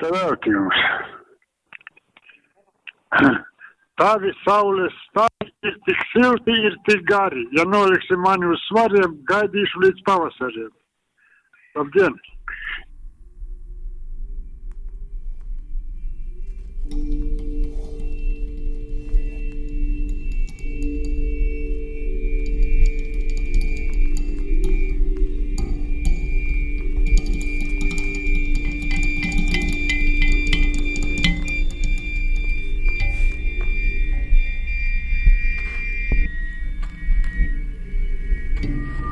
te veltījums. Tavi saules stāvi ir tik silti, ir tik gari. Ja noliksi mani uz svariem, gaidīšu līdz pavasariem. Labdien! Jā,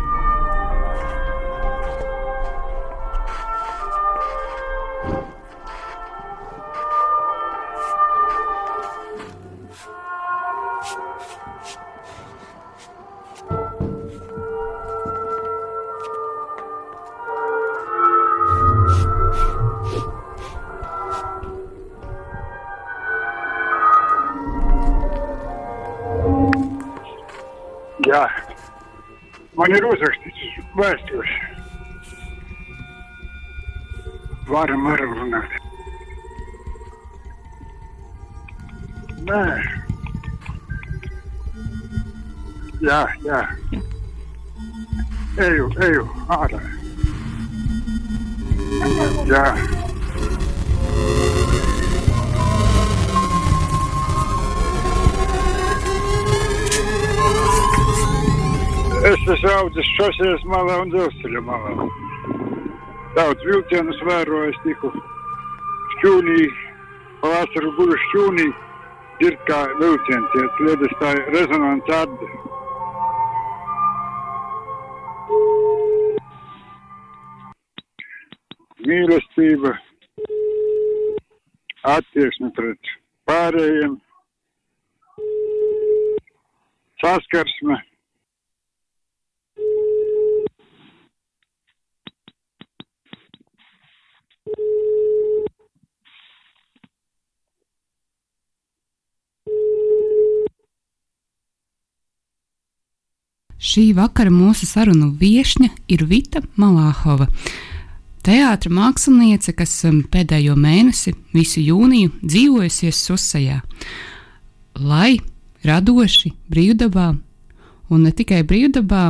Jā, jā. Eju, eju ārā. Jā. Es esmu audzis šoseis malā un dzelzceļa malā. Daudz vilcienus vēroju, es tiku šķūnī, pavasaru guļu šķūnī, dzird kā vilciens iet, liedas tā rezonants atde. Mīlestība, attieksme pret pārējiem, saskarsme. Šī vakara mūsu sarunu viesņa ir Vita Malāhova. Teātra māksliniece, kas um, pēdējo mēnesi, visu jūniju, dzīvojusies Susajā, lai radoši, brīvdabā, un ne tikai brīvdabā,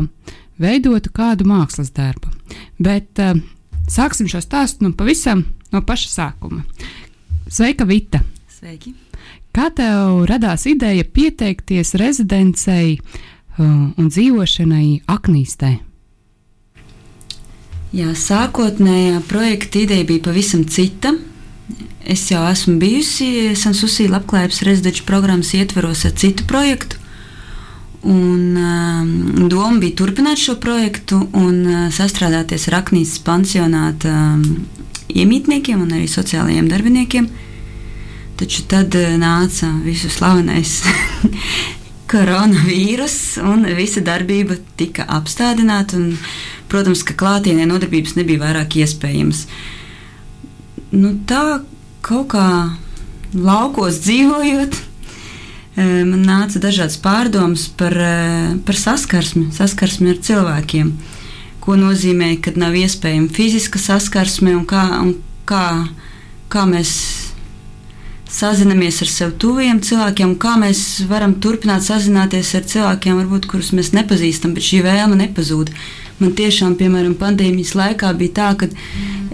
veidotu kādu mākslas darbu. Bet uh, sāksim šo stāstu nu pavisam no paša sākuma. Sveika, Vita! Sveiki! Kā tev radās ideja pieteikties rezidencei uh, un dzīvošanai Aknīstē? Jā, sākotnējā projekta ideja bija pavisam cita. Es jau esmu bijusi Sansusīla apklājības rezidenču programmas ietveros ar citu projektu. Un, um, doma bija turpināt šo projektu un uh, sastrādāties ar Aknīsas pansionāta um, iemītniekiem un arī sociālajiem darbiniekiem. Taču tad uh, nāca visu slavenais koronavīrus, un visa darbība tika apstādināta. Protams, ka klātienē nodarbības nebija vairāk iespējamas. Nu, tā kaut kā laukos dzīvojot, man nāca dažādas pārdomas par, par saskarsmi, saskarsmi ar cilvēkiem. Ko nozīmē, kad nav iespējama fiziska saskarsme un kā, un kā, kā mēs sazinamies ar sev tuviem cilvēkiem, kā mēs varam turpināt sazināties ar cilvēkiem, varbūt, kurus mēs nepazīstam, bet šī vēlme nepazūd. Man tiešām, piemēram, pandēmijas laikā bija tā, ka,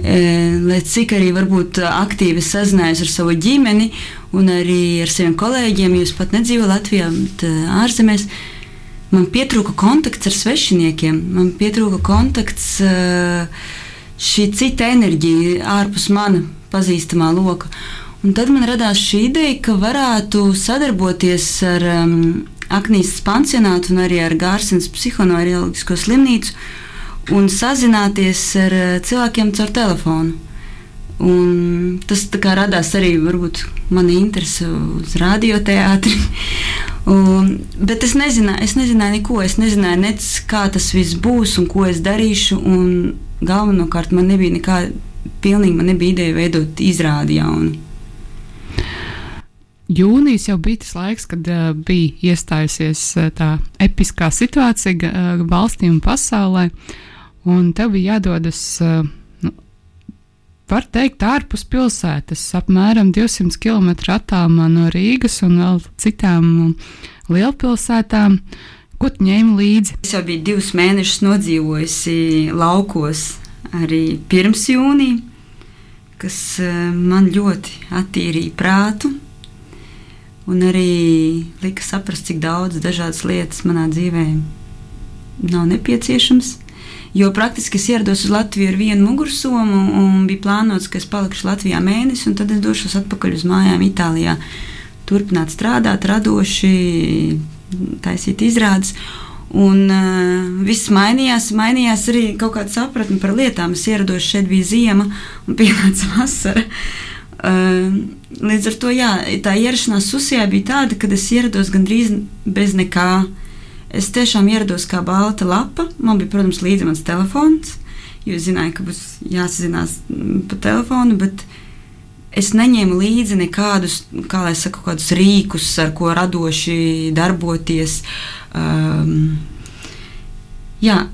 e, lai cik arī varbūt aktīvi sazinājos ar savu ģimeni un arī ar saviem kolēģiem, jūs pat nedzīvojat Latvijā, bet e, ārzemēs, man pietrūka kontakts ar svešiniekiem, man pietrūka kontakts, e, šī cita enerģija ārpus mana pazīstamā loka. Un tad man radās šī ideja, ka varētu sadarboties ar um, Aknijas pansionātu un arī ar Gārsens psihoneiroloģisko slimnīcu un sazināties ar uh, cilvēkiem caur telefonu. Un tas radās arī mana interese uz radioteātri. Un, bet es nezināju, es nezināju neko. Es nezināju, nec, kā tas viss būs un ko es darīšu. Galvenokārt man nebija nekāda, nebija ideja veidot izrādi jaunu. Jūnijas jau bija tas laiks, kad uh, bija iestājusies uh, tā episkā situācija uh, valstī un pasaulē, un tev bija jādodas uh, nu, var teikt, ārpus pilsētas, apmēram 200 km attālumā no Rīgas un vēl citām lielpilsētām. Ko tu ņēmi līdzi? Es jau biju divus mēnešus nodzīvojusi laukos arī pirms jūnija, kas eh, man ļoti attīrīja prātu un arī lika saprast, cik daudz dažādas lietas manā dzīvē nav nepieciešams. Jo praktiski es ierados uz Latviju ar vienu mugursomu, un bija plānots, ka es palikšu Latvijā mēnesi, un tad es došos atpakaļ uz mājām Itālijā. Turpināt strādāt, radoši, taisīt izrādes. Un uh, viss mainījās, mainījās arī kaut kāda sapratne par lietām. Es ierados šeit, bija ziema un pienāca vasara. Uh, līdz ar to jā, tā ierašanās Susijā bija tāda, ka es ierados gandrīz bez nekā. Es tiešām ierados kā balta lapa. Man bija, protams, līdzi mans telefons, jo es zināju, ka būs jāsazinās pa telefonu, bet es neņēmu līdzi nekādus, kā lai saka, kādus rīkus, ar ko radoši darboties. Um, jā,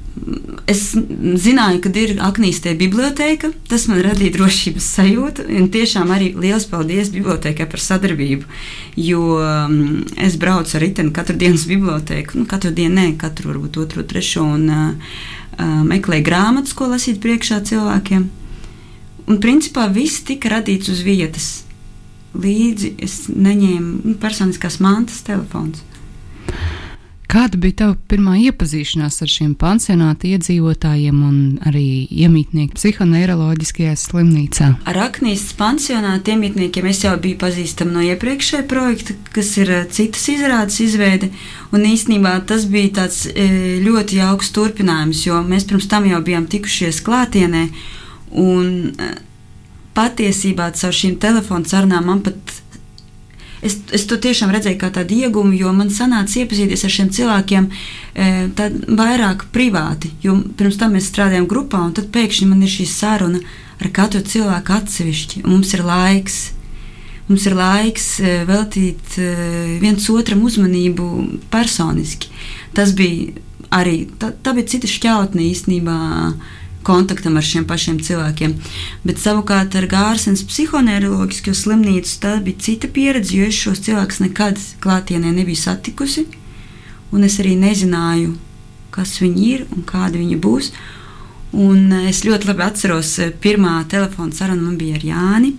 es zināju, ka ir Aknīstē biblioteka. Tas man radīja drošības sajūtu. Un tiešām arī liels paldies bibliotekai par sadarbību. Jo um, es braucu ar riteni katru dienu uz biblioteku. Nu, katru dienu, ne katru, varbūt otru, trešo. Un uh, meklēju grāmatas, ko lasīt priekšā cilvēkiem. Un principā viss tika radīts uz vietas. Līdzi es neņēmu nu, personiskās mantas telefons. Kāda bija tava pirmā iepazīšanās ar šiem pansionāta iedzīvotājiem un arī iemītnieku psihoneiroloģiskajā slimnīcā? Ar Aknīstas pansionāta iemītniekiem es jau biju pazīstama no iepriekšējā projekta, kas ir eh, citas izrādes izveide. Un īstenībā tas bija tāds eh, ļoti jauks turpinājums, jo mēs pirms tam jau bijām tikušies klātienē. Un eh, patiesībā caur šīm telefonu sarunām man pat es, es to tiešām redzēju kā tādu iegumu, jo man sanāca iepazīties ar šiem cilvēkiem e, vairāk privāti. Jo pirms tam mēs strādājām grupā, un tad pēkšņi man ir šī saruna ar katru cilvēku atsevišķi, mums ir laiks. Mums ir laiks e, veltīt e, viens otram uzmanību personiski. Tas bija arī tā, tā bija cita šķautne īstenībā kontaktam ar šiem pašiem cilvēkiem. Bet savukārt ar Gārsens psihoneiroloģisko slimnīcu tā bija cita pieredze, jo es šos cilvēkus nekad klātienē nebiju satikusi, un es arī nezināju, kas viņi ir un kādi viņi būs. Un es ļoti labi atceros, pirmā telefona saruna man bija ar Jāni.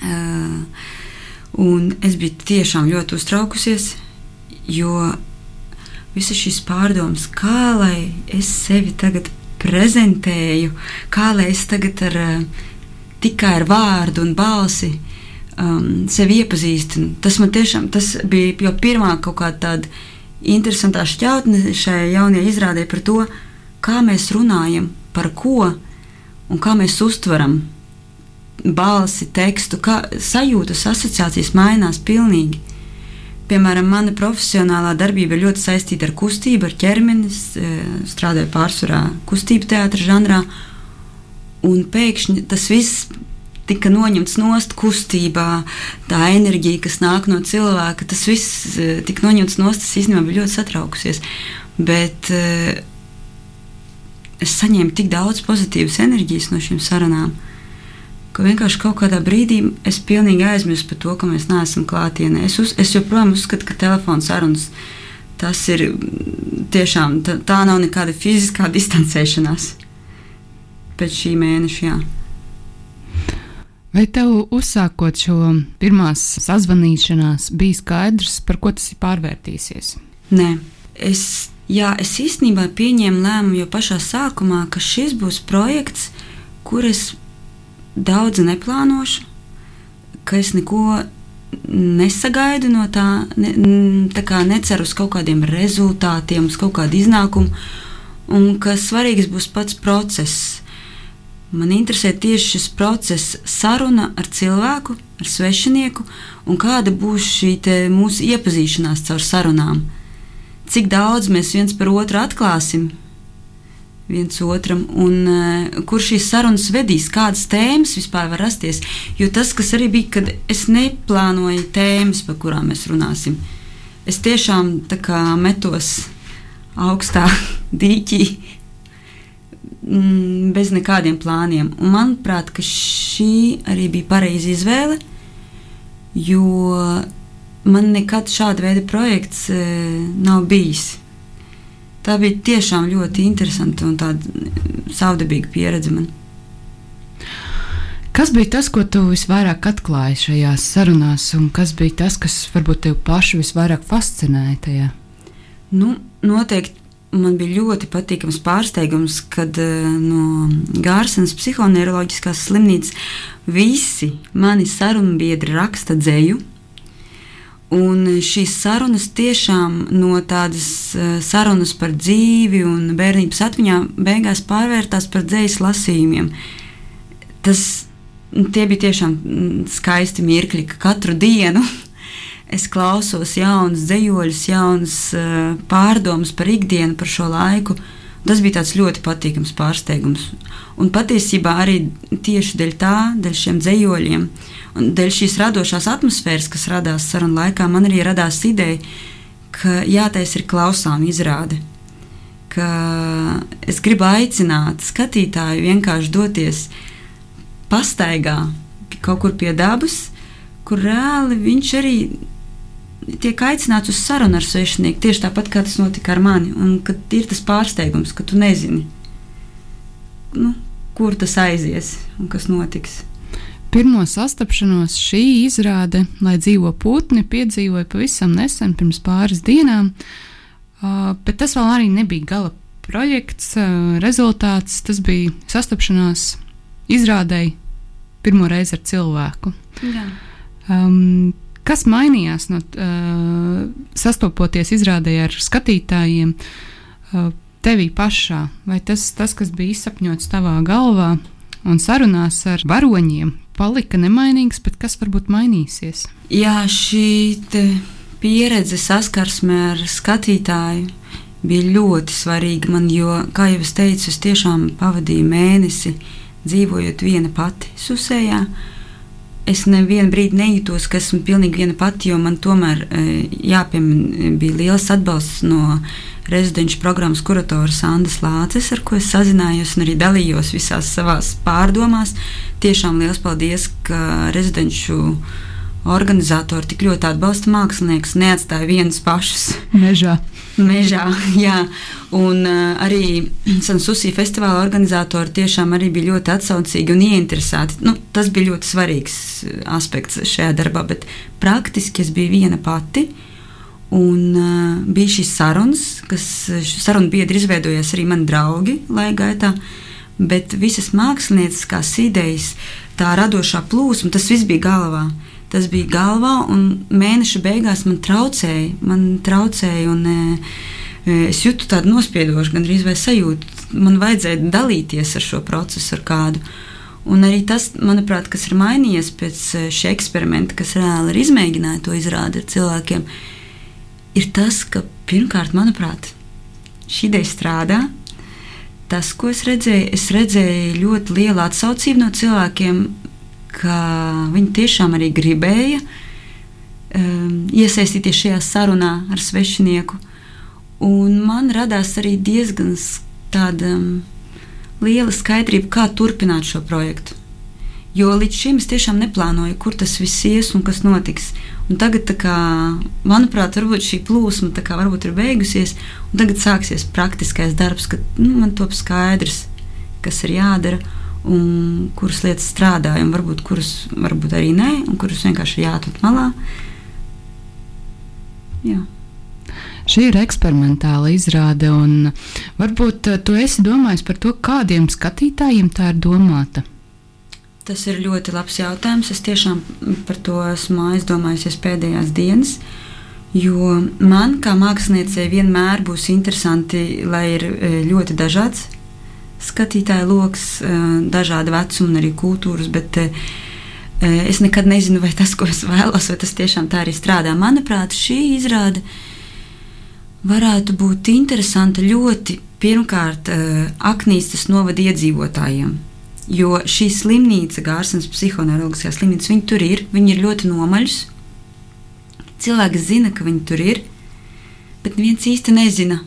Uh, un es biju tiešām ļoti uztraukusies, jo visas šīs pārdomas, kā lai es sevi tagad prezentēju, kā lai es tagad ar, eh, tikai ar vārdu un balsi um, sevi iepazīstinu. Tas man tiešām tas bija jau pirmā kaut kāda tāda interesantā šķautne šajā jaunajā izrādē par to, kā mēs runājam, par ko un kā mēs uztveram balsi, tekstu, kā sajūtas, asociācijas mainās pilnīgi. Piemēram, mana profesionālā darbība ir ļoti saistīta ar kustību, ar ķermeni. E, strādāju pārsvarā kustību teātris žanrā, un pēkšņi tas viss tika noņemts nost kustībā, tā enerģija, kas nāk no cilvēka, tas viss e, tika noņemts nost. Es īstenībā biju ļoti satraukusies. Bet uh, es saņēmu tik daudz pozitīvas enerģijas no šīm sarunām ka vienkārši kaut kādā brīdī es pilnīgi aizmirsu par to, ka mēs neesam klātienē. Es, uz, es joprojām uzskatu, ka telefons sarunas tas ir tiešām tā, tā nav nekāda fiziskā distancēšanās pēc šī mēneša. Jā. Vai tev uzsākot šo pirmās sazvanīšanās, bija skaidrs, par ko tas ir pārvērtīsies? Nē, es, jā, es īstenībā pieņēmu lēmumu jau pašā sākumā, ka šis būs projekts, kur es daudz neplānošu, ka es neko nesagaidu no tā, ne, tā kā neceru uz kaut kādiem rezultātiem, uz kaut kādu iznākumu, un ka svarīgs būs pats process. Man interesē tieši šis process, saruna ar cilvēku, ar svešinieku, un kāda būs šī mūsu iepazīšanās caur sarunām. Cik daudz mēs viens par otru atklāsim, viens otram, un uh, kur šīs sarunas vedīs, kādas tēmas vispār var rasties. Jo tas, kas arī bija, kad es neplānoju tēmas, par kurām mēs runāsim, es tiešām kā, metos augstā dīķī. mm, bez nekādiem plāniem. Un manuprāt, šī arī bija pareiza izvēle, jo man nekad šāda veida projekts e, nav bijis. Tā bija tiešām ļoti interesanta un tāda savdabīga pieredze man. Kas bija tas, ko tu visvairāk atklāji šajās sarunās, un kas bija tas, kas varbūt tev pašu visvairāk fascinēja tajā? Nu, noteikti man bija ļoti patīkams pārsteigums, kad uh, no Gārsenas psihoneiroloģiskās slimnīcas visi mani sarunu biedri raksta dzēju. Un šīs sarunas tiešām no tādas uh, sarunas par dzīvi un bērnības atmiņā beigās pārvērtās par dzīslu lasījumiem. Tas tie bija tiešām mm, skaisti mirkļi, ka katru dienu es klausos jaunus dzējoļus, jaunus uh, pārdomas par ikdienu, par šo laiku. Tas bija ļoti patīkams pārsteigums. Un patiesībā arī tieši dēļ tā, dēļ šiem dzējoļiem, un dēļ šīs radošās atmosfēras, kas radās sarunu laikā, man arī radās ideja, ka jātais ir klausām izrāde. Ka es gribu aicināt skatītāju vienkārši doties pastaigā kaut kur pie dabas, kur reāli viņš arī tiek aicināts uz sarunu ar svešinieku. Tieši tāpat kā tas notika ar mani. Un kad ir tas pārsteigums, ka tu nezini, nu, kur tas aizies un kas notiks. Pirmo sastapšanos šī izrāde, lai dzīvo putni, piedzīvoja pavisam nesen, pirms pāris dienām. Bet tas vēl arī nebija gala projekts, rezultāts. Tas bija sastapšanās izrādēji pirmo reizi ar cilvēku. Jā. Um, kas mainījās no uh, sastopoties izrādē ar skatītājiem uh, tevī pašā? Vai tas, tas, kas bija izsapņots tavā galvā un sarunās ar varoņiem, palika nemainīgs, bet kas varbūt mainīsies? Jā, šī pieredze saskarsme ar skatītāju bija ļoti svarīga man, jo, kā jau es teicu, es tiešām pavadīju mēnesi dzīvojot viena pati Susējā. Es nevienu brīdi nejūtos, ka esmu pilnīgi viena pati, jo man tomēr e, jāpiemina, bija liels atbalsts no rezidenču programmas kuratoras Andas Lāces, ar ko es sazinājos un arī dalījos visās savās pārdomās. Tiešām liels paldies, ka rezidenču organizatori tik ļoti atbalsta mākslinieks, neatstāja vienus pašus mežā. mežā jā. Un uh, arī Sansusī festivāla organizatori tiešām arī bija ļoti atsaucīgi un ieinteresēti. Nu, tas bija ļoti svarīgs aspekts šajā darbā, bet praktiski es biju viena pati. Un uh, bija šīs sarunas, kas sarunu biedri izveidojās arī mani draugi laika gaitā. Bet visas mākslinieckās idejas, tā radošā plūsma, tas viss bija galvā. Uh, Tas bija galvā, un mēneša beigās man traucēja. Man traucēja un, e, e, es jūtu tādu nospiedošu, gandrīz vai sajūtu. Man vajadzēja dalīties ar šo procesu, ar kādu. Un arī tas, manuprāt, kas ir mainījies pēc e, šī eksperimenta, kas reāli ir izmēģināja to izrādīt ar cilvēkiem, ir tas, ka pirmkārt, manuprāt, šī ideja strādā. Tas, ko es redzēju, es redzēju ļoti lielu atsaucību no cilvēkiem, ka viņi tiešām arī gribēja um, iesaistīties šajā sarunā ar svešinieku. Un man radās arī diezgan tāda um, liela skaidrība, kā turpināt šo projektu. Jo līdz šim es tiešām neplānoju, kur tas viss ies un kas notiks. Un tagad, kā, manuprāt, šī plūsma kā, ir beigusies, un tagad sāksies praktiskais darbs, kad nu, man top skaidrs, kas ir jādara un kuras lietas strādāja, un varbūt kuras varbūt arī nē, un kuras vienkārši jāatrod malā. Jā. Šī ir eksperimentāla izrāde, un varbūt eh, tu esi domājis par to, kādiem skatītājiem tā ir domāta. Tas ir ļoti labs jautājums. Es tiešām par to esmu aizdomājusies pēdējās dienas. Jo man, kā māksliniecei, vienmēr būs interesanti, lai ir eh, ļoti dažāds skatītāju lokus, eh, dažāda vecuma un arī kultūras, bet eh, eh, es nekad nezinu, vai tas, ko es vēlos, vai tas tiešām tā arī strādā. Manuprāt, šī izrāde varētu būt interesanta ļoti pirmkārt Aknīstas novada iedzīvotājiem. Jo šī slimnīca, Gārsens psihoneiroloģiskā slimnīca, viņi tur ir, viņi ir ļoti nomaļus. Cilvēki zina, ka viņi tur ir, bet neviens īsti nezina,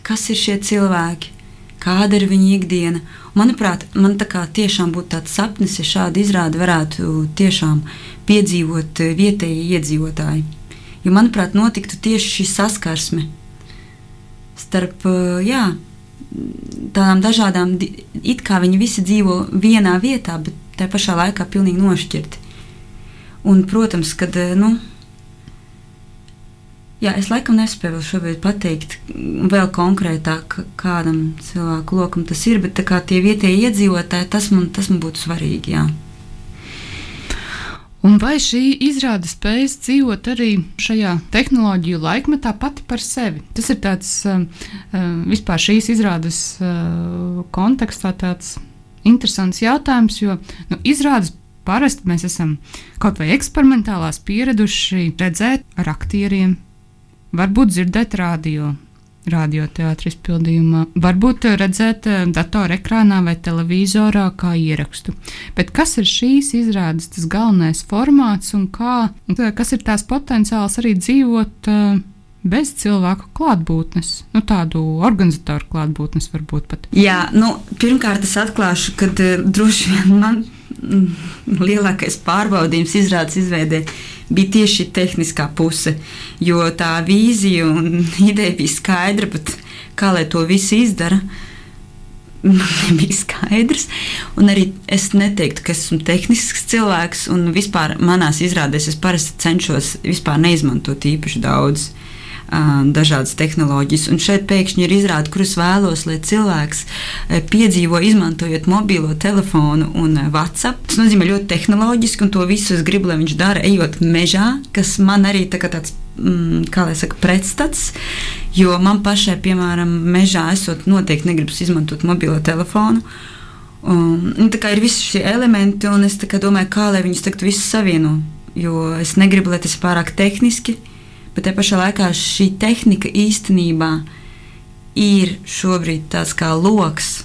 kas ir šie cilvēki kāda ir viņa ikdiena. Manuprāt, man tā kā tiešām būtu tāds sapnis, ja šādu izrādi varētu tiešām piedzīvot vietējie iedzīvotāji. Jo, manuprāt, notiktu tieši šī saskarsme starp jā, tādām dažādām, it kā viņi visi dzīvo vienā vietā, bet tajā pašā laikā pilnīgi nošķirti. Un, protams, kad nu, Jā, es laikam nespēju šobrīd pateikt vēl konkrētāk, kādam cilvēku lokam tas ir, bet tie vietējie iedzīvotāji, tas man, tas man būtu svarīgi. Jā. Un vai šī izrāde spējas dzīvot arī šajā tehnoloģiju laikmetā pati par sevi? Tas ir tāds uh, vispār šīs izrādes uh, kontekstā tāds interesants jautājums, jo nu, izrādes parasti mēs esam kaut vai eksperimentālās pieraduši redzēt ar aktieriem varbūt dzirdēt radio. Radioteātris izpildījumā, varbūt redzēt eh, datorekrānā vai televizorā kā ierakstu. Bet kas ir šīs izrādes tas galvenais formāts un kā, kas ir tās potenciāls arī dzīvot bez cilvēku klātbūtnes, nu, tādu organizatoru klātbūtnes varbūt pat. Jā, nu, pirmkārt es atklāšu, ka droši vien man lielākais pārbaudījums izrādes izveidē bija tieši tehniskā puse. Jo tā vīzija un ideja bija skaidra, bet kā lai to visu izdara, nebija skaidrs. Un arī es neteiktu, ka esmu tehnisks cilvēks, un vispār manās izrādēs es parasti cenšos vispār neizmantot īpaši daudz dažādas tehnoloģijas. Un šeit pēkšņi ir izrāde, kuras vēlos, lai cilvēks piedzīvo, izmantojot mobilo telefonu un WhatsApp. Tas nozīmē ļoti tehnoloģiski, un to visu es gribu, lai viņš dara, ejot mežā, kas man arī tā tāds mm, kā lai saka, pretstats. Jo man pašai, piemēram, mežā esot, noteikti negribas izmantot mobilo telefonu. Um, tā kā ir visi šie elementi, un es domāju, kā lai viņus tagad visus savieno. Jo es negribu, lai tas ir pārāk tehniski, bet te pašā laikā šī tehnika īstenībā ir šobrīd tāds kā loks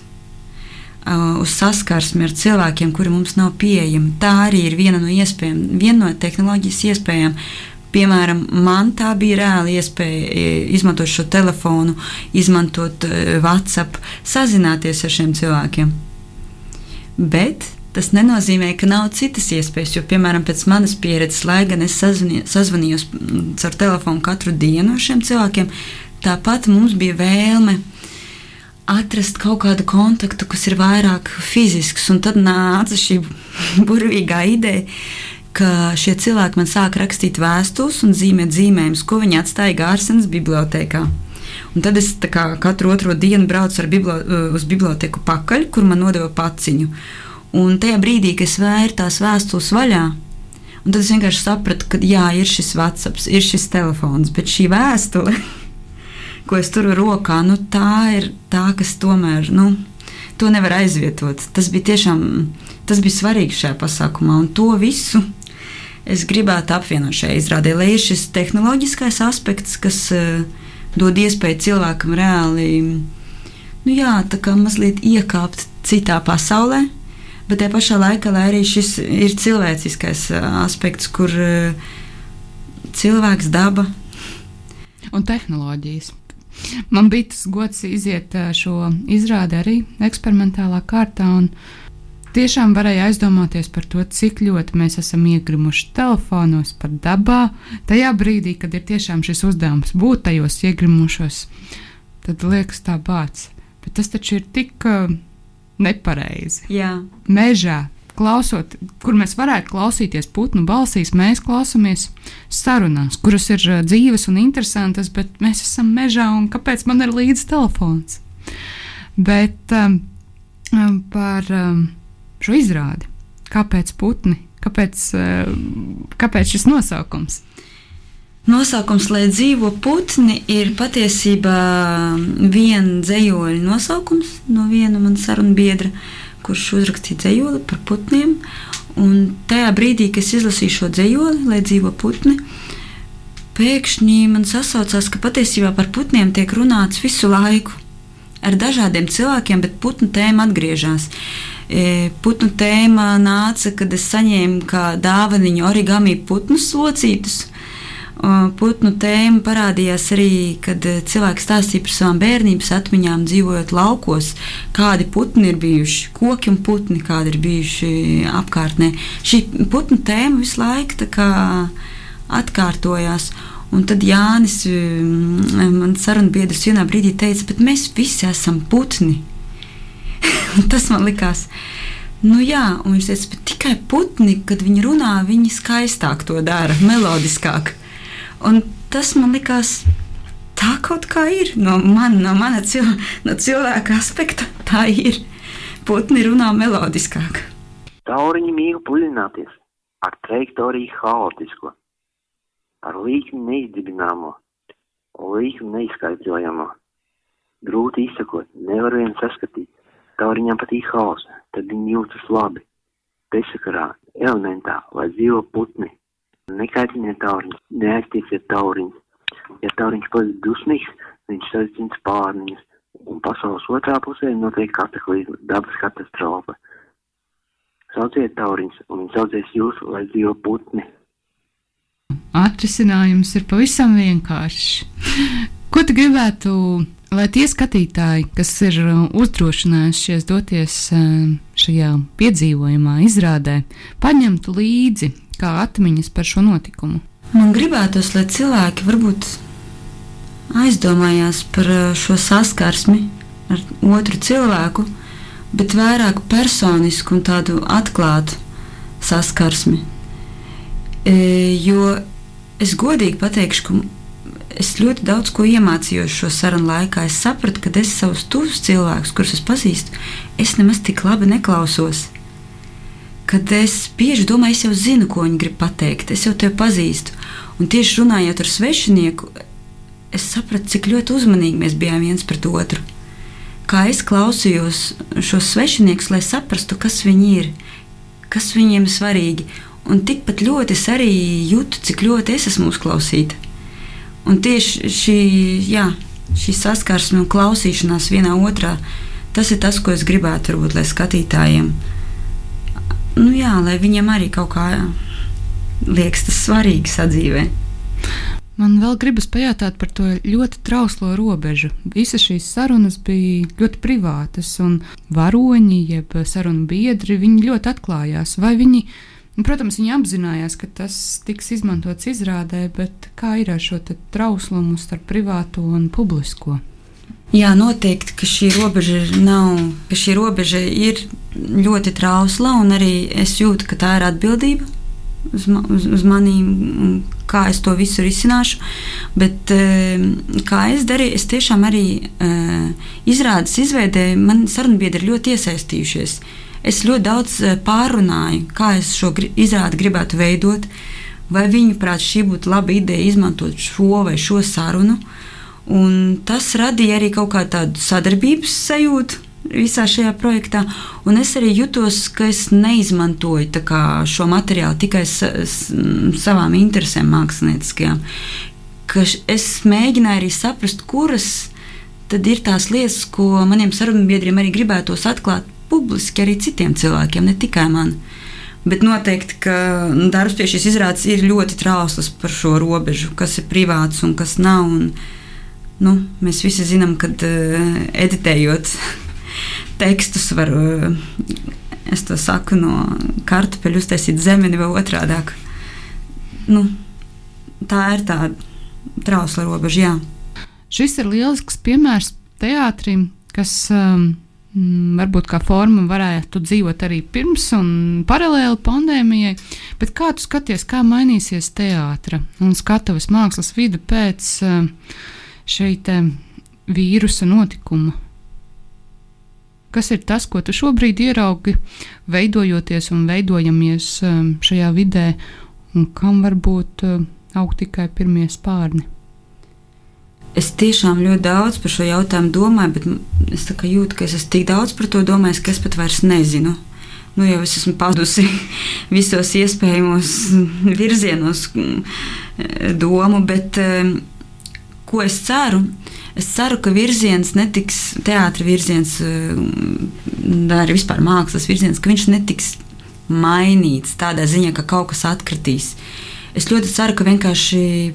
uh, uz saskarsmi ar cilvēkiem, kuri mums nav pieejami. Tā arī ir viena no iespējām, viena no tehnoloģijas iespējām. Piemēram, man tā bija reāla iespēja e, izmantot šo telefonu, izmantot uh, WhatsApp, sazināties ar šiem cilvēkiem. Bet tas nenozīmē, ka nav citas iespējas. Jo, piemēram, pēc manas pieredzes, lai gan es sazvanījos mm, ar telefonu katru dienu ar šiem cilvēkiem, tāpat mums bija vēlme atrast kaut kādu kontaktu, kas ir vairāk fizisks. Un tad nāca šī burvīgā ideja, ka šie cilvēki man sāk rakstīt vēstules un zīmēt zīmējumus, ko viņi atstāja Gārsenas bibliotekā. Un tad es kā, katru otro dienu braucu biblo, uz biblioteku pakaļ, kur man nodeva paciņu. Un tajā brīdī, kad es vēru tās vēstules vaļā, un tad es vienkārši sapratu, ka jā, ir šis WhatsApp, ir šis telefons, bet šī vēstule, ko es turu rokā, nu, tā ir tā, kas tomēr. Nu, To nevar aizvietot. Tas bija tiešām tas bija svarīgi šajā pasākumā, un to visu es gribētu apvienot šajā izrādē, lai ir šis tehnoloģiskais aspekts, kas uh, dod iespēju cilvēkam reāli, nu jā, tā kā mazliet iekāpt citā pasaulē, bet tajā pašā laikā, lai arī šis ir cilvēciskais aspekts, kur cilvēks, daba un tehnoloģijas. Man bija tas gods iziet šo izrādi arī eksperimentālā kārtā. Tiešām varēja aizdomāties par to, cik ļoti mēs esam iegrimuši telefonos, par dabā. Tajā brīdī, kad ir tiešām šis uzdevums būt tajos iegrimušos, tad liekas tā bāts. Bet tas taču ir tik nepareizi. Jā. Mežā, klausot, kur mēs varētu klausīties putnu balsīs, mēs klausāmies sarunās, kuras ir dzīves un interesantas, bet mēs esam mežā un kāpēc man ir līdzi telefons? Bet um, um, par um, šo izrādi, kāpēc putni, kāpēc, uh, kāpēc šis nosaukums? Nosaukums, lai dzīvo putni, ir patiesībā viena dzējoļa nosaukums no viena man sarunu biedra, kurš uzrakstīja dzējoli par putniem. Un tajā brīdī, kad es izlasīju šo dzējoli, lai dzīvo putni, pēkšņi man sasaucās, ka patiesībā par putniem tiek runāts visu laiku. Ar dažādiem cilvēkiem, bet putnu tēma atgriežas. E, putnu tēma nāca, kad es saņēmu kā dāvaniņu origami putnu slocītus Putnu tēma parādījās arī, kad cilvēki stāstīja par savām bērnības atmiņām, dzīvojot laukos, kādi putni ir bijuši, koki un putni, kādi ir bijuši apkārtnē. Šī putnu tēma visu laiku atkārtojās. Un tad Jānis, man sarunbiedrs, vienā brīdī teica, bet mēs visi esam putni. Tas man likās. Nu, jā, un viņš teica, tikai putni, kad viņi runā, viņi skaistāk to dara, melodiskāk. Un tas man likās, tā kaut kā ir. No, man, no mana cil, no cilvēka aspekta tā ir. Putni runā melodiskāk. Tauriņi mīl pulināties ar trajektoriju haotisko ar līkni neizdibināmo, līkni neizskaidrojamo. Grūti izsakot, nevar vien saskatīt, tauriņām patīk haosa, tad viņi jūtas labi. Bezsakarā, elementā, lai dzīvo putni. Nekaitiniet tauriņus, neaiztieciet tauriņus. Ja tauriņš paliek dusmīgs, viņš sazina spārniņus, un pasaules otrā pusē notiek kataklizma, dabas katastrofa. Sauciet tauriņus, un viņi saucies jūs, lai dzīvo putni atrisinājums ir pavisam vienkāršs. Ko tu gribētu, lai tie skatītāji, kas ir uzdrošinājušies doties eh, šajā piedzīvojumā, izrādē, paņemtu līdzi kā atmiņas par šo notikumu? Man gribētos, lai cilvēki varbūt aizdomājās par eh, šo saskarsmi ar otru cilvēku, bet vairāk personisku un tādu atklātu saskarsmi. E, jo es godīgi pateikšu, ka es ļoti daudz ko iemācījos šo sarunu laikā. Es sapratu, ka es savus tuvus cilvēkus, kurus es pazīstu, es nemaz tik labi neklausos. Kad es bieži domāju, es jau zinu, ko viņi grib pateikt, es jau tevi pazīstu. Un tieši runājot ar svešinieku, es sapratu, cik ļoti uzmanīgi mēs bijām viens pret otru. Kā es klausījos šos svešiniekus, lai saprastu, kas viņi ir, kas viņiem ir svarīgi. Un tikpat ļoti es arī jūtu, cik ļoti es esmu uzklausīta. Un tieši šī, jā, šī saskarsme un klausīšanās vienā otrā, tas ir tas, ko es gribētu, varbūt, lai skatītājiem, nu jā, lai viņiem arī kaut kā jā, liekas tas svarīgi sadzīvē. Man vēl gribas pajautāt par to ļoti trauslo robežu. Visas šīs sarunas bija ļoti privātas, un varoņi, jeb sarunu biedri, viņi ļoti atklājās. Vai viņi Un, protams, viņi apzinājās, ka tas tiks izmantots izrādē, bet kā ir ar šo trauslumu starp privāto un publisko? Jā, noteikti, ka šī robeža nav, ka šī robeža ir ļoti trausla, un arī es jūtu, ka tā ir atbildība uz, ma uz, uz manīm, kā es to visu risināšu. Bet eh, kā es darīju, es tiešām arī eh, izrādes izveidē, man sarunbiedri ļoti iesaistījušies es ļoti daudz eh, pārunāju, kā es šo izrādi gribētu veidot, vai viņu prāt šī būtu laba ideja izmantot šo vai šo sarunu. Un tas radīja arī kaut kādu tādu sadarbības sajūtu visā šajā projektā. Un es arī jutos, ka es neizmantoju kā, šo materiālu tikai sa, savām interesēm, mākslinieckajām. Es mēģināju arī saprast, kuras ir tās lietas, ko maniem sarunbiedriem arī gribētos atklāt publiski arī citiem cilvēkiem, ne tikai man. Bet noteikti, ka darbs pie šīs izrādes ir ļoti trausls par šo robežu, kas ir privāts un kas nav. Un, nu, mēs visi zinām, ka uh, editējot tekstus, var, uh, es to saku, no kartupeļu uztaisīt zemeni vai otrādi. Nu, tā ir tā trausla robeža. Jā. Šis ir lielisks piemērs teātrim, kas um, Mm, varbūt kā forma varētu dzīvot arī pirms un paralēli pandēmijai, bet kā tu skaties, kā mainīsies teātra un skatuves mākslas vide pēc eh, šī vīrusa notikuma? Kas ir tas, ko tu šobrīd ieraugi, veidojoties un veidojamies šajā vidē, un kam varbūt aug tikai pirmie spārni? es tiešām ļoti daudz par šo jautājumu domāju, bet es jūtu, ka es esmu tik daudz par to domājis, ka es pat vairs nezinu. Nu, jau es esmu padusi visos iespējamos virzienos domu, bet mm, ko es ceru? Es ceru, ka virziens netiks teātris virziens, mm, arī vispār mākslas virziens, ka viņš netiks mainīts tādā ziņā, ka kaut kas atkritīs. es ļoti ceru, ka vienkārši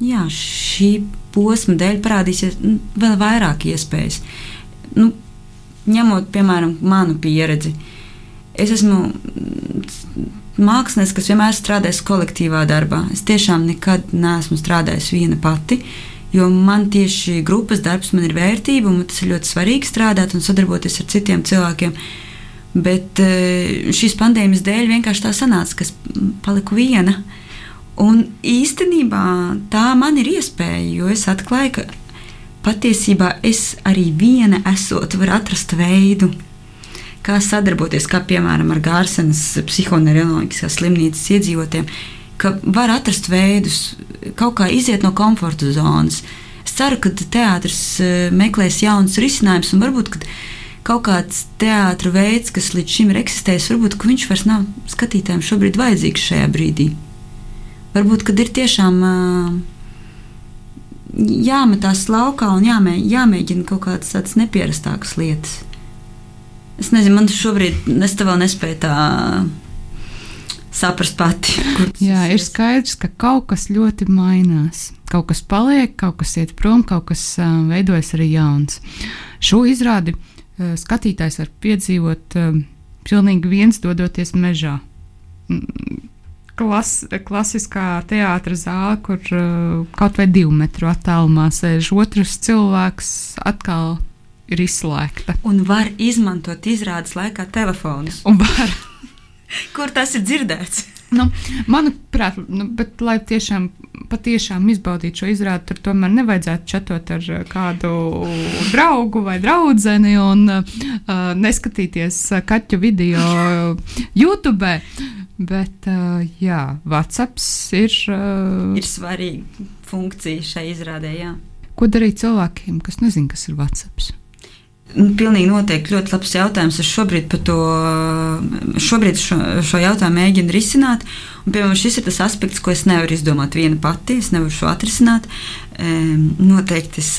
jā, šī posma dēļ parādīsies nu, vēl vairāk iespējas. Nu, ņemot, piemēram, manu pieredzi, es esmu mākslinieks, kas vienmēr strādājis kolektīvā darbā. Es tiešām nekad neesmu strādājis viena pati. Jo man tieši grupas darbs ir vērtība, un tas ir ļoti svarīgi strādāt un sadarboties ar citiem cilvēkiem. Bet eh, šīs pandēmijas dēļ vienkārši tā sanāca, ka es paliku viena. Un īstenībā tā man ir iespēja, jo es atklāju, ka patiesībā es arī viena esot, varu atrast veidu, kā sadarboties, kā piemēram ar Gārsenas psihoneiroloģiskās slimnīcas iedzīvotājiem, ka var atrast veidus, kaut kā iziet no komforta zonas. Es ceru, ka teātris eh, meklēs jaunus risinājumus, un varbūt kaut kāds teātris veids, kas līdz šim ir eksistējis, varbūt viņš vairs nav skatītājiem šobrīd vajadzīgs šajā brīdī. Varbūt, kad ir tiešām uh, jāmetās laukā un jāmē, jāmēģina kaut kādas tādas nepierastākas lietas. Es nezinu, man šobrīd es te vēl nespēju tā saprast pati. Jā, ir skaidrs, ka kaut kas ļoti mainās. Kaut kas paliek, kaut kas iet prom, kaut kas uh, veidojas arī jauns. Šo izrādi uh, skatītājs var piedzīvot uh, pilnīgi viens dodoties mežā. Klas, klasiskā teātris zāle, kur uh, kaut vai divu metru attālumā sēž otrs cilvēks, atkal ir izslēgta. Un var izmantot izrādes laikā telefonus. Kur tas ir dzirdēts? Nu, manuprāt, nu, bet, lai tiešām, patiešām izbaudītu šo izrādi, tur tomēr nevajadzētu čatot ar kādu draugu vai draugu un uh, neskatīties kaķu video YouTube. Bet, uh, jā, WhatsApp ir. Uh, ir svarīga funkcija šai izrādē, jā. Ko darīt cilvēkiem, kas nezina, kas ir WhatsApp? Nu, pilnīgi noteikti ļoti labs jautājums. Es šobrīd, to, šobrīd šo, šo jautājumu mēģinu risināt. Un, piemēram, šis ir tas aspekts, ko es nevaru izdomāt viena pati. Es nevaru šo atrisināt. Noteikti es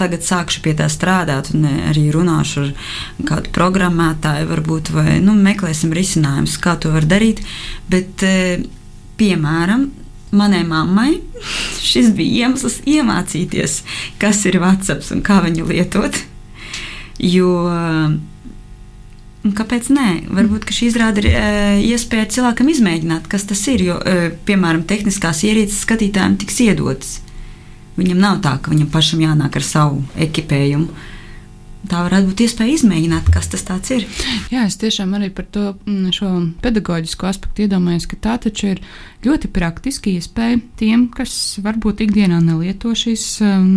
tagad sākšu pie tā strādāt, un arī runāšu ar kādu programmētāju, varbūt, vai nu, meklēsim risinājumus, kā to var darīt. Bet, piemēram, manai mammai šis bija iemesls iemācīties, kas ir WhatsApp un kā viņu lietot. Jo Kāpēc nē? Varbūt šī izrāda ir e, iespēja cilvēkam izmēģināt, kas tas ir. Jo, e, piemēram, tehniskās ierīces skatītājiem tiks iedotas. Viņam nav tā, ka viņam pašam jānāk ar savu ekipējumu tā varētu būt iespēja izmēģināt, kas tas ir. Jā, es tiešām arī par to mm, šo pedagoģisko aspektu iedomājos, ka tā taču ir ļoti praktiski iespēja tiem, kas varbūt ikdienā nelieto šīs um,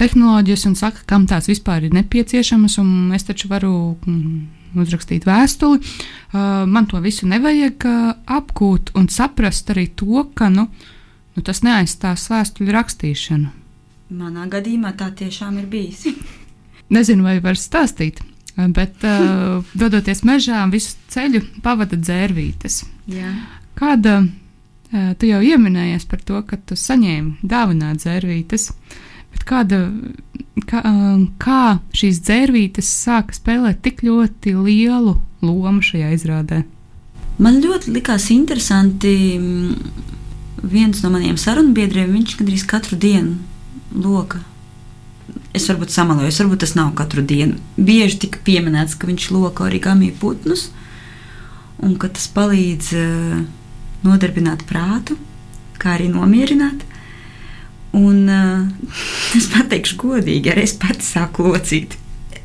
tehnoloģijas un saka, kam tās vispār ir nepieciešamas, un es taču varu. Mm, uzrakstīt vēstuli. Uh, man to visu nevajag uh, apgūt un saprast arī to, ka nu, nu, tas neaizstās vēstuļu rakstīšanu. Manā gadījumā tā tiešām ir bijis. Nezinu, vai var stāstīt, bet uh, dodoties mežā, visu ceļu pavada dzērvītes. Jā. Kāda, uh, tu jau pieminējies par to, ka tu saņēmi dāvināt dzērvītes, bet kāda, kā, uh, kā šīs dzērvītes sāka spēlēt tik ļoti lielu lomu šajā izrādē? Man ļoti likās interesanti. Viens no maniem sarunbiedriem, viņš gandrīz katru dienu loka es varbūt samalojos, varbūt tas nav katru dienu. Bieži tika pieminēts, ka viņš loko origami putnus un ka tas palīdz uh, nodarbināt prātu, kā arī nomierināt. Un uh, es pateikšu godīgi, arī es pati sāku locīt.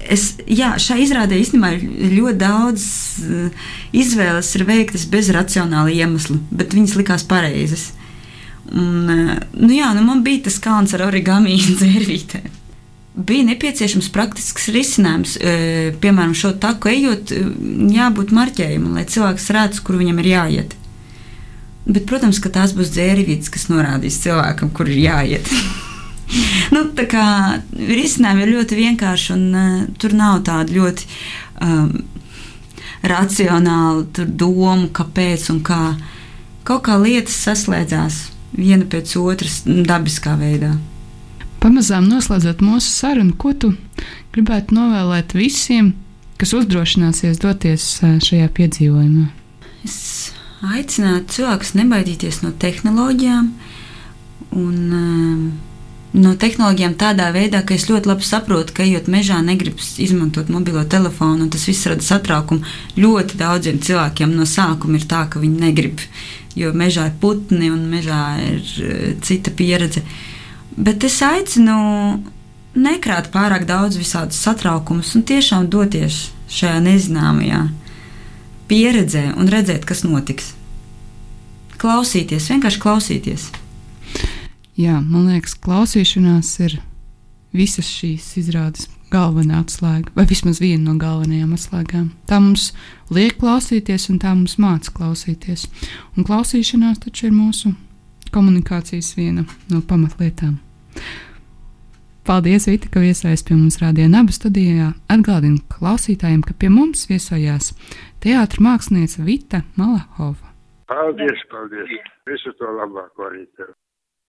Es, jā, šai izrādē īstenībā ļoti daudz uh, izvēles, ir veiktas bez racionāla iemesla, bet viņas likās pareizas. Un, nu jā, nu man bija tas kalns ar origami dzērvītēm bija nepieciešams praktisks risinājums. E, piemēram, šo taku ejot, e, jābūt marķējumam, lai cilvēks redz, kur viņam ir jāiet. Bet, protams, ka tās būs dzērvītes, kas norādīs cilvēkam, kur ir jāiet. nu, tā kā risinājumi ir ļoti vienkārši, un uh, tur nav tāda ļoti um, racionāla domu, kāpēc un kā. Kaut kā lietas saslēdzās viena pēc otras dabiskā veidā. Pamazām noslēdzot mūsu sarunu, ko tu gribētu novēlēt visiem, kas uzdrošināsies doties šajā piedzīvojumā? Es aicināt cilvēkus nebaidīties no tehnoloģijām un um, no tehnoloģijām tādā veidā, ka es ļoti labi saprotu, ka ejot mežā, negribas izmantot mobilo telefonu, un tas viss rada satraukumu. Ļoti daudziem cilvēkiem no sākuma ir tā, ka viņi negrib, jo mežā ir putni un mežā ir uh, cita pieredze. Bet es aicinu nekrāt pārāk daudz visādus satraukumus un tiešām doties šajā nezināmajā pieredzē un redzēt, kas notiks. Klausīties, vienkārši klausīties. Jā, man liekas, klausīšanās ir visas šīs izrādes galvenā atslēga, vai vismaz viena no galvenajām atslēgām. Tā mums liek klausīties, un tā mums māca klausīties. Un klausīšanās taču ir mūsu komunikācijas viena no pamatlietām. Paldies, Vita, ka viesājies pie mums Rādio Naba studijā. Atgādinu klausītājiem, ka pie mums viesojās teātris mākslinieca Vita Malahova. Paldies, paldies! Visu to labāko arī tev!